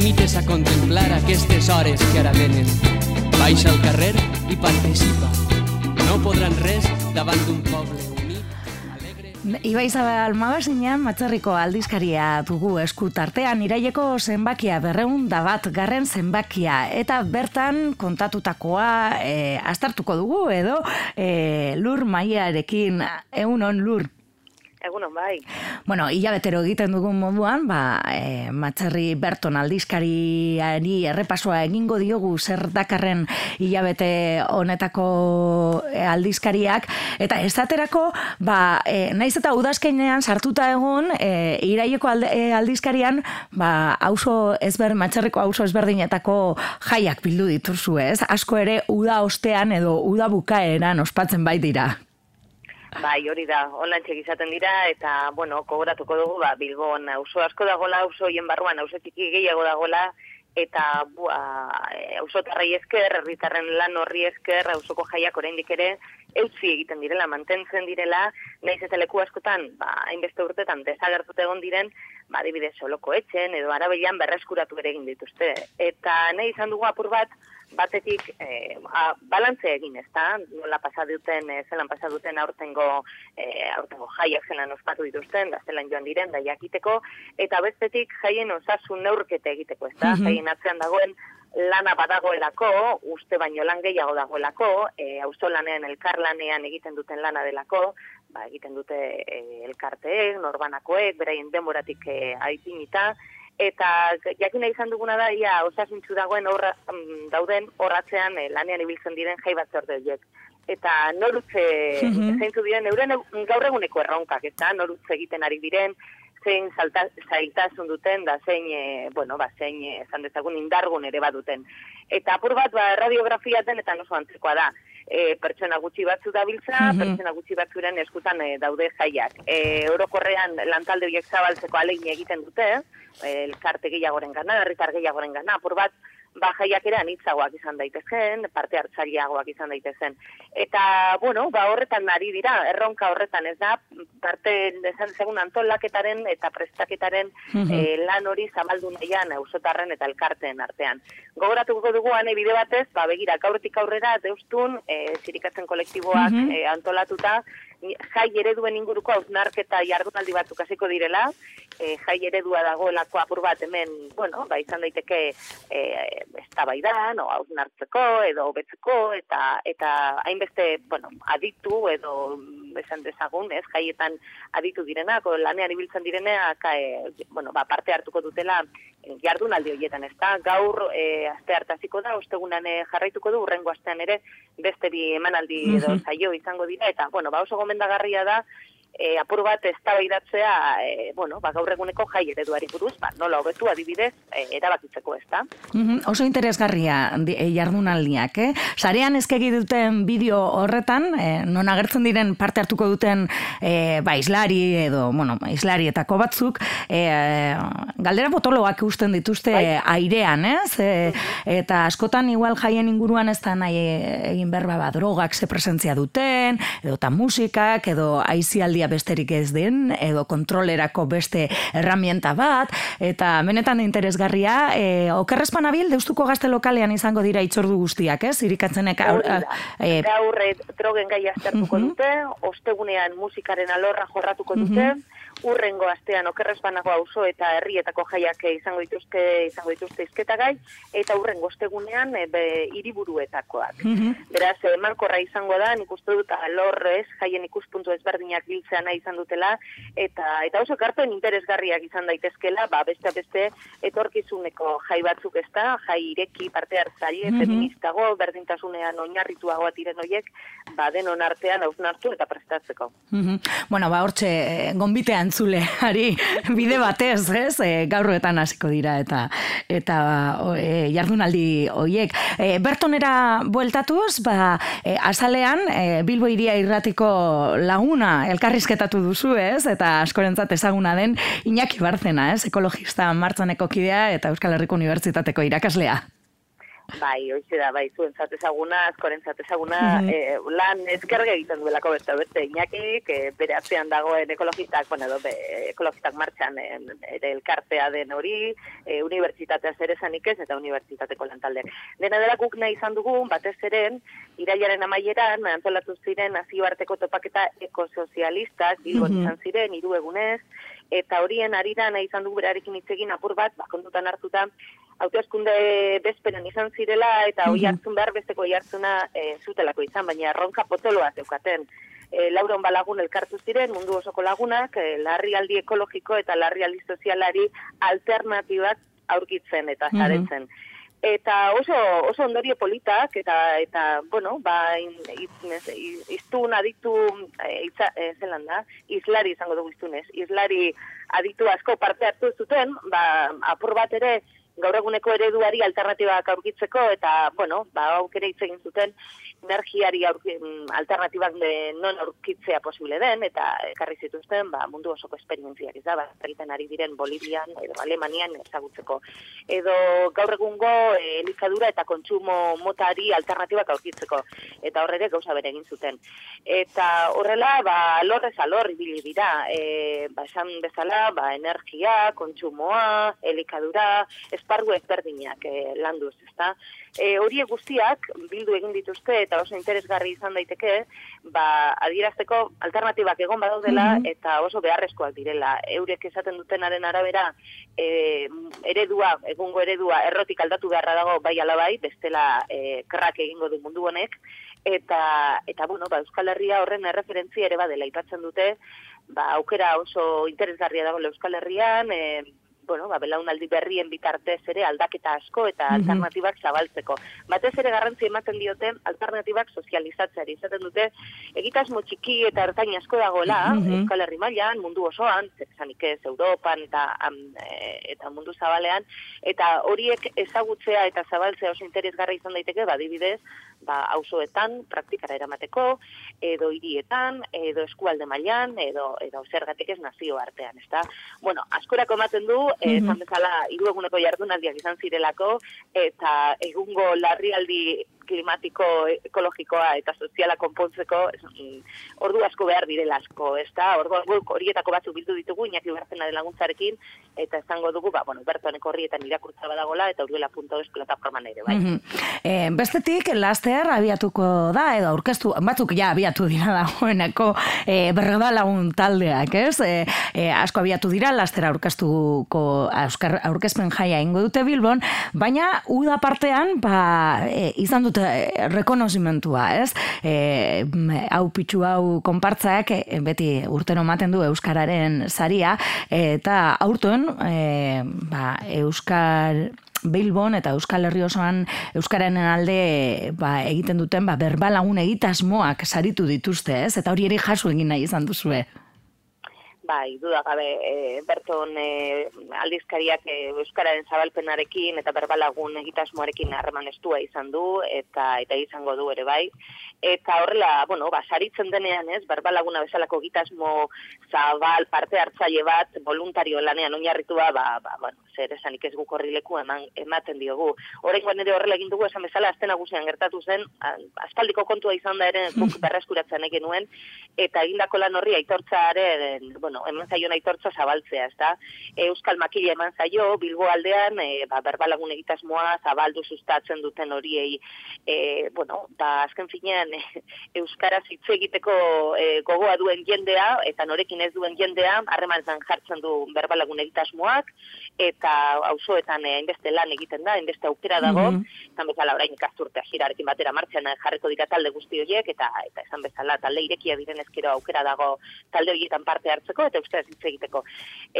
limites a contemplar aquestes hores que ara venen. Baixa al carrer i participa. No podran res davant d'un poble Iba Isabel magazinean matzerriko aldizkaria dugu eskutartean iraieko zenbakia berreun da bat garren zenbakia eta bertan kontatutakoa e, astartuko dugu edo e, lur maiarekin egunon lur Egunon bai. Bueno, hilabetero egiten dugun moduan, ba, e, matxarri Berton aldizkariari errepasoa egingo diogu zer dakarren hilabete honetako e, aldizkariak, eta ez daterako, ba, e, naiz eta udazkenean sartuta egon, e, iraieko alde, e, aldizkarian, ba, auso ezber, matxarriko auso ezberdinetako jaiak bildu diturzu ez, asko ere uda ostean edo uda bukaeran ospatzen bai dira. Bai, hori da, online txek izaten dira, eta, bueno, kogoratuko dugu, ba, Bilbon, auzo asko dagoela, auzo hien barruan, auzo txiki gehiago dagoela, eta, bua, auzo tarrai esker, herritarren lan horri esker, auzoko jaiak oraindik ere, eutzi egiten direla, mantentzen direla, nahiz eta leku askotan, ba, hainbeste urtetan, desagertut egon diren, ba, dibide soloko etxen, edo arabilan berreskuratu ere egin dituzte. Eta nahi izan dugu apur bat, batetik e, a, balantze egin, ez da? Nola pasa duten, e, zelan pasa duten aurtengo, e, aurtengo jaiak zelan ospatu dituzten, da zelan joan diren, da jakiteko, eta bestetik jaien osasun neurkete egiteko, ez da? Mm Jaien atzean dagoen lana badagoelako, uste baino lan gehiago dagoelako, e, auzo lanean, elkar lanean egiten duten lana delako, ba, egiten dute e, elkarteek, norbanakoek, beraien demoratik e, aipinita, eta jakina izan duguna da ia osasuntzu dagoen horra, mm, dauden horratzean eh, lanean ibiltzen diren jai bat horiek. Eta norutze mm -hmm. zeintzu diren euren gaur eguneko erronkak, eta norutze egiten ari diren, zein salta, zailtasun duten, da zein, e, bueno, ba, zein, e, esan dezagun, indargun ere baduten. Eta apur bat, ba, radiografia den, eta noso antzekoa da, e, pertsona gutxi batzu dabiltza, mm -hmm. pertsona gutxi batzuren eskutan e, daude jaiak. E, orokorrean lantalde horiek zabaltzeko alegin egiten dute, elkarte gehiagoren gana, herritar gehiagoren gana, apur bat, ba, jaiak ere anitzagoak izan daitezen, parte hartzariagoak izan daitezen. Eta, bueno, ba, horretan ari dira, erronka horretan ez da, parte, esan segun antolaketaren eta prestaketaren mm lan hori zabaldu nahian eusotarren eta elkarteen artean. Gogoratuko dugu ane bide batez, ba, begira, gaurretik aurrera, deustun, e, zirikatzen kolektiboak mm antolatuta, jai ereduen inguruko hausnarketa jardunaldi batzuk hasiko direla, e, jai eredua dagoelako apur bat hemen, bueno, ba, izan daiteke e, eztabaidan o hausnartzeko edo hobetzeko eta eta hainbeste, bueno, aditu edo esan dezagun, ez, jaietan aditu direnak, o lanean ibiltzen direnak, e, bueno, ba, parte hartuko dutela jardunaldi horietan, ez da, gaur e, aste hartaziko da, ostegunan e, jarraituko du, urrengo astean ere, beste bi emanaldi edo zaio izango dira, eta, bueno, ba, oso gomendagarria da, e, apur bat ez e, bueno, ba, gaur eguneko jai ereduari buruz, ba, nola hobetu adibidez, e, erabakitzeko ez da. Mm oso interesgarria e, jardunaldiak, eh? Sarean ezkegi duten bideo horretan, e, non agertzen diren parte hartuko duten e, ba, islari edo, bueno, islarietako batzuk, e, galdera potoloak usten dituzte bai. airean, ez? E, eta askotan igual jaien inguruan ez da nahi egin berba ba, drogak ze presentzia duten, edo ta musikak, edo aizialdi besterik ez den, edo kontrolerako beste herramienta bat, eta benetan interesgarria, e, okerrezpan abil, deustuko gazte lokalean izango dira itxordu guztiak, ez? Irikatzenek... E, Gaur, drogen gai aztertuko dute, ostegunean musikaren alorra jorratuko dute, urrengo astean okerrezbanago auzo eta herrietako jaiak izango dituzte izango dituzte izketagai eta urrengo ostegunean e, hiriburuetakoak. Mm Beraz, emankorra izango da, nik uste dut alor ez, jaien ikuspuntu ezberdinak biltzea nahi izan dutela eta eta oso karpen interesgarriak izan daitezkela, ba beste beste etorkizuneko jai batzuk ez da, jai ireki parte hartzaile mm feministago, berdintasunean oinarrituago diren hoiek, ba denon artean hausnartu eta prestatzeko. Mm Bueno, ba hortxe, eh, gonbitean entzuleari bide batez, ez? E, gaurroetan hasiko dira eta eta e, jardunaldi hoiek. E, bertonera bueltatuz, ba, e, azalean e, Bilbo iria irratiko laguna elkarrizketatu duzu, ez? Eta askorentzat ezaguna den Iñaki Barzena, ez? Ekologista martzaneko kidea eta Euskal Herriko Unibertsitateko irakaslea. Bai, hoize da, bai, zuen zatezaguna, askoren zatezaguna, mm -hmm. lan ezkerge egiten duelako beste beste inakik, e, bere atzean dagoen ekologistak, bueno, edo, be, ekologistak martxan ere elkartea den hori, e, unibertsitatea zer esanik ez, eta unibertsitateko lantalde. Dena dela guk nahi izan dugu, batez eren, iraiaren amaieran, antolatu ziren, nazioarteko topaketa ekosozialistak, bilbon mm izan ziren, hiru egunez, eta horien arira nahi izan dugu berarekin hitz apur bat, bakondutan hartuta, hauteskunde bezperen izan zirela, eta hoi hartzun behar besteko hartzuna e, zutelako izan, baina ronka potoloa zeukaten. E, lauron balagun elkartu ziren, mundu osoko lagunak, e, larrialdi ekologiko eta larrialdi sozialari alternatibak aurkitzen eta zaretzen. Eta oso, oso ondorio politak, eta, eta bueno, ba, iztun aditu, itza, e, zelan da, izlari izango dugu iztunez, izlari aditu asko parte hartu zuten, ba, apur bat ere, gaur eguneko ereduari alternatibak aurkitzeko eta bueno, ba aukera hitz egin zuten energiari mm, alternatibak de non aurkitzea posible den eta ekarri zituzten ba, mundu osoko esperientziak ez da ba, egiten ari diren Bolivian edo Alemanian ezagutzeko. Edo gaur egungo eh, elikadura eta kontsumo motari alternatibak aurkitzeko eta horre ere gauza bere egin zuten. Eta horrela ba lorrez alor ibili dira e, ba esan bezala ba energia kontsumoa elikadura esparru ezberdinak e, landuz, ezta? E, horiek guztiak bildu egin dituzte eta oso interesgarri izan daiteke, ba adierazteko alternatibak egon badaudela mm eta oso beharrezkoak direla. Eurek esaten dutenaren arabera, e, eredua, egungo eredua errotik aldatu beharra dago bai alabai, bestela e, krak egingo du mundu honek eta eta bueno, ba Euskal Herria horren erreferentzia ere badela aipatzen dute, ba aukera oso interesgarria dago Euskal Herrian, eh bueno, ba, belaunaldi berrien bitartez ere aldaketa asko eta mm alternatibak zabaltzeko. Batez ere garrantzi ematen dioten alternatibak sozializatzeari. Izaten dute, egitasmo txiki eta ertain asko dagoela, mm Euskal Herri mailan, mundu osoan, zezanik ez, Europan eta, e, eta mundu zabalean, eta horiek ezagutzea eta zabaltzea oso interesgarra izan daiteke, badibidez, ba, auzoetan praktikara eramateko, edo hirietan, edo eskualde mailan, edo, edo zergatik ez nazio artean, ezta? Bueno, askorako ematen du, mm -hmm. esan bezala, hiru eguneko jardunaldiak izan zirelako, eta egungo larrialdi klimatiko, ekologikoa eta soziala konpontzeko, mm, ordu asko behar direla asko, ez da? Ordu horietako batzuk bildu ditugu, inaki bertzen den laguntzarekin, eta esango dugu, ba, bueno, bertuaneko horrietan irakurtza badagola, eta urduela.es plataforman ere, bai. Mm bestetik, laster abiatuko da, edo aurkeztu, batzuk ja abiatu dira dagoeneko e, berreda lagun taldeak, ez? E, e, asko abiatu dira, laster aurkeztuko aurkezpen jaia ingo dute Bilbon, baina uda partean, ba, e, izan dute e, rekonozimentua, ez? E, hau pitxu hau konpartzaak e, beti urtero ematen du Euskararen saria, eta aurten e, ba, Euskar Bilbon eta Euskal Herri osoan Euskararen alde ba, egiten duten ba, berbalagun egitasmoak saritu dituzte, ez? Eta hori ere jaso egin nahi izan duzue. Bai, duda gabe, e, berton e, aldizkariak e, Euskararen zabalpenarekin eta berbalagun egitasmoarekin harreman estua izan du, eta eta izango du ere bai. Eta horrela, bueno, ba, saritzen denean ez, berbalaguna bezalako egitasmo zabal parte hartzaile bat, voluntario lanean oinarritua, ba, ba, bueno, zer esanik ez guk horrileku eman, ematen diogu. Horrengoan ere horrela egin dugu, esan bezala, azten agusian gertatu zen, aspaldiko kontua izan da ere, guk berreskuratzen egin nuen, eta egindako lan horri aitortzaren, bueno, eman zaio nahi tortza zabaltzea, ez da? Euskal Makile eman zaio, Bilbo aldean, e, ba, berbalagun egitasmoa zabaldu sustatzen duten horiei, e, bueno, ba, azken finean, e, Euskaraz hitz egiteko e, gogoa duen jendea, eta norekin ez duen jendea, harreman jartzen du berbalagun egitasmoak, eta auzoetan hainbeste lan egiten da, hainbeste aukera dago, mm -hmm. zan bezala orain ikasturtea jirarekin batera martxan jarriko dira talde guzti horiek, eta eta esan bezala talde irekia diren ezkero aukera dago talde horietan parte hartzeko, eta usteaz hitz egiteko.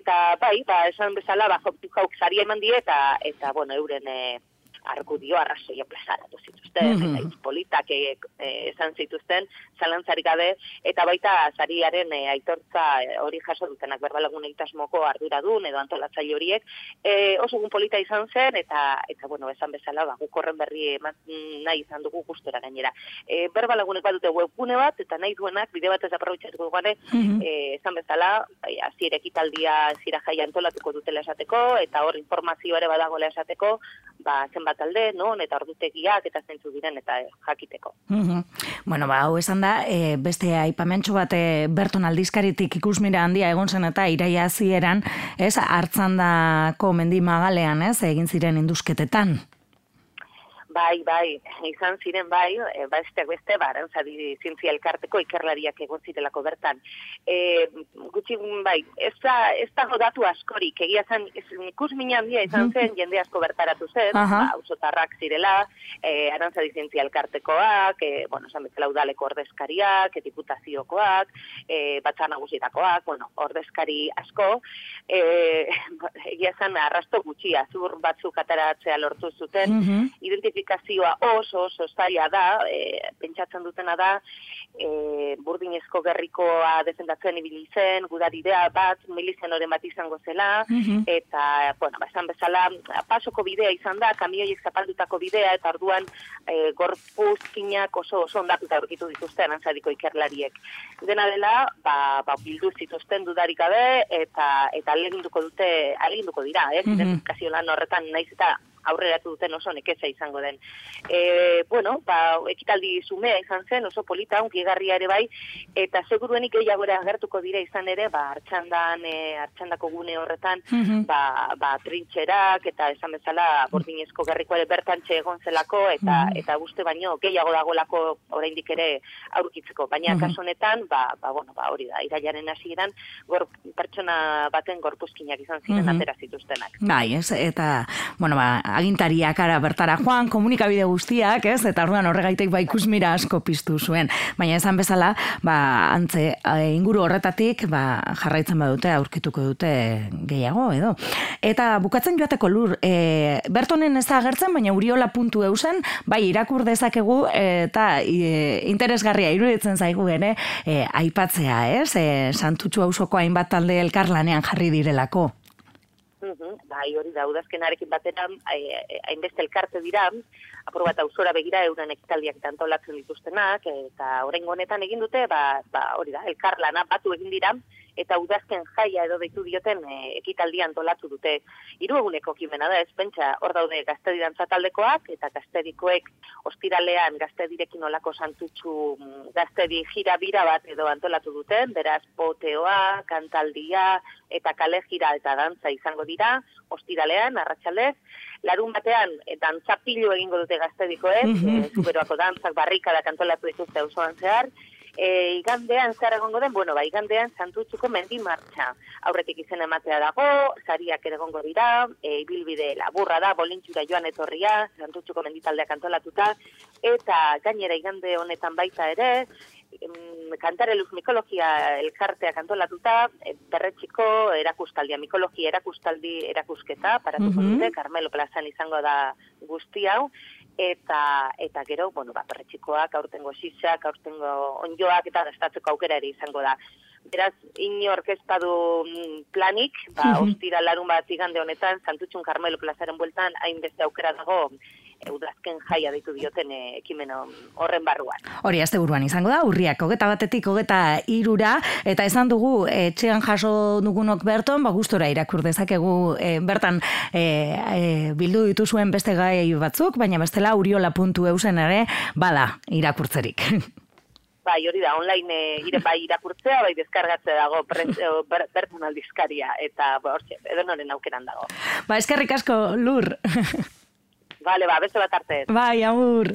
Eta bai, ba, esan bezala, ba, jauk zaria eman die, eta, eta bueno, euren... E, argudio arrazoia plazaratu zituzten, mm -hmm. eta politak e, esan zituzten, zalantzarik gabe, eta baita zariaren e, aitortza e, hori jaso dutenak berbalagun egitasmoko arduradun edo antolatzaile horiek, e, oso gun polita izan zen, eta, eta bueno, esan bezala, ba, gukorren berri eman nahi izan dugu gustora gainera. E, berbalagunek bat dute webgune bat, eta nahi duenak, bide bat ez aprobetxatuko gane, mm esan bezala, bai, azire ekitaldia, zira jai antolatuko dutela esateko, eta hor informazio ere badagoela esateko, ba, zenbat bat alde, non, eta ordutegiak, eta zentzu diren, eta jakiteko. Mm Bueno, ba, hau esan da, e, beste aipamentxo bat e, berton aldizkaritik ikusmira handia egon zen eta iraia zieran, ez, hartzandako mendi magalean, ez, egin ziren induzketetan. Bai, bai, izan ziren bai, e, besteak beste, ba, arantzadi zientzia elkarteko ikerlariak egon zirelako bertan. E, gutxi, bai, ez da, ez da datu askorik, egia zen, ikus minan dia izan zen, jende asko bertaratu zen, uh -huh. ba, usotarrak zirela, e, arantzadi zientzia elkartekoak, e, bueno, esan bezala udaleko ordezkariak, e, diputaziokoak, e, batzan nagusitakoak, bueno, ordezkari asko, e, egia zen, arrasto gutxia, zur batzuk ataratzea lortu zuten, uh komunikazioa oso oso zaila da, e, pentsatzen dutena da, e, burdinezko gerrikoa defendatzen ibili zen, gudaridea bat, milizen oren bat izango zela, mhm. eta, bueno, esan bezala, pasoko bidea izan da, kamioi eskapaldutako bidea, eta orduan e, gorpuzkinak oso oso ondatuta aurkitu dituzten, antzadiko ikerlariek. Dena dela, ba, ba bildu zituzten dudarik gabe, eta eta aleginduko dute, aleginduko dira, eh? Mm -hmm. lan horretan naiz eta aurreratu duten oso nekeza izango den. E, bueno, ba, ekitaldi zumea izan zen, oso polita, unkigarria ere bai, eta seguruenik gehiago ere agertuko dira izan ere, ba, hartxandan, e, hartxandako gune horretan, mm ba, ba, trintxerak, eta esan bezala, bordinezko gerriko ere bertantxe egon zelako, eta, mm eta guzti baino, gehiago dagolako oraindik ere aurkitzeko. Baina, mm kaso honetan, ba, ba, bueno, ba, hori da, irailaren hasieran gor, pertsona baten gorpuzkinak izan ziren mm atera zituztenak. Bai, ez, eta, bueno, ba, agintariak ara bertara joan, komunikabide guztiak, ez? Eta orduan horregaitek ba ikusmira asko piztu zuen. Baina esan bezala, ba, antze, inguru horretatik, ba, jarraitzen badute, aurkituko dute gehiago, edo. Eta bukatzen joateko lur, e, bertonen ez da agertzen, baina uriola puntu eusen, bai, irakur dezakegu, eta e, interesgarria iruditzen zaigu ere, e, aipatzea, ez? E, santutxu hausoko hainbat talde elkarlanean jarri direlako. -hmm. Bai, hori da, udazkenarekin batera, hainbeste elkarte dira, apur bat auzora begira euren ekitaldiak antolatzen dituztenak, eta orain honetan egin dute, ba, ba, hori da, elkarlana batu egin dira, eta udazken jaia edo deitu dioten e, ekitaldi antolatu dute. Hiru eguneko kimena da, ez pentsa, hor daude gaztedi taldekoak, eta gaztedikoek ostiralean gaztedirekin olako santutxu mm, gaztedi jira bira bat edo antolatu duten, beraz poteoa, kantaldia, eta kale jira eta dantza izango dira, ostiralean, arratsalez larun batean, e, dantza pilu egingo dute gaztedikoek, mm -hmm. e, dantzak barrika da kantolatu dituzte osoan zehar, e, igandean zer egongo den, bueno, ba, igandean santutxuko mendi martxa. Aurretik izen ematea dago, zariak ere egongo dira, e, ibilbide laburra da, bolintxura joan etorria, santutxuko menditaldeak antolatuta, eta gainera igande honetan baita ere, kantare luz mikologia elkarteak antolatuta, e, berretxiko erakustaldia, mikologia erakustaldi erakusketa, paratuko mm dute, Carmelo Plazan izango da guzti hau, eta eta gero, bueno, ba, perretxikoak, aurtengo sisak, aurtengo onjoak eta gastatzeko aukera ere izango da. Beraz, inork ez mm, planik, ba, ostira larun bat igande honetan, Santutxun Carmelo plazaren bueltan, hainbeste aukera dago, udazken jaia ditu dioten eh, ekimen horren barruan. Hori, azte buruan izango da, urriak, hogeta batetik, hogeta irura, eta esan dugu, etxean jaso dugunok berton, ba, gustora irakur dezakegu e, bertan e, bildu dituzuen beste gai batzuk, baina bestela uriola puntu eusen ere, bada, irakurtzerik. Bai, hori da, online ire bai irakurtzea, bai deskargatzea dago bertan aldizkaria, eta ba, hori, edo noren aukeran dago. Ba, eskerrik asko, lur. Vale, ba, beste bat arte. Bai, amur.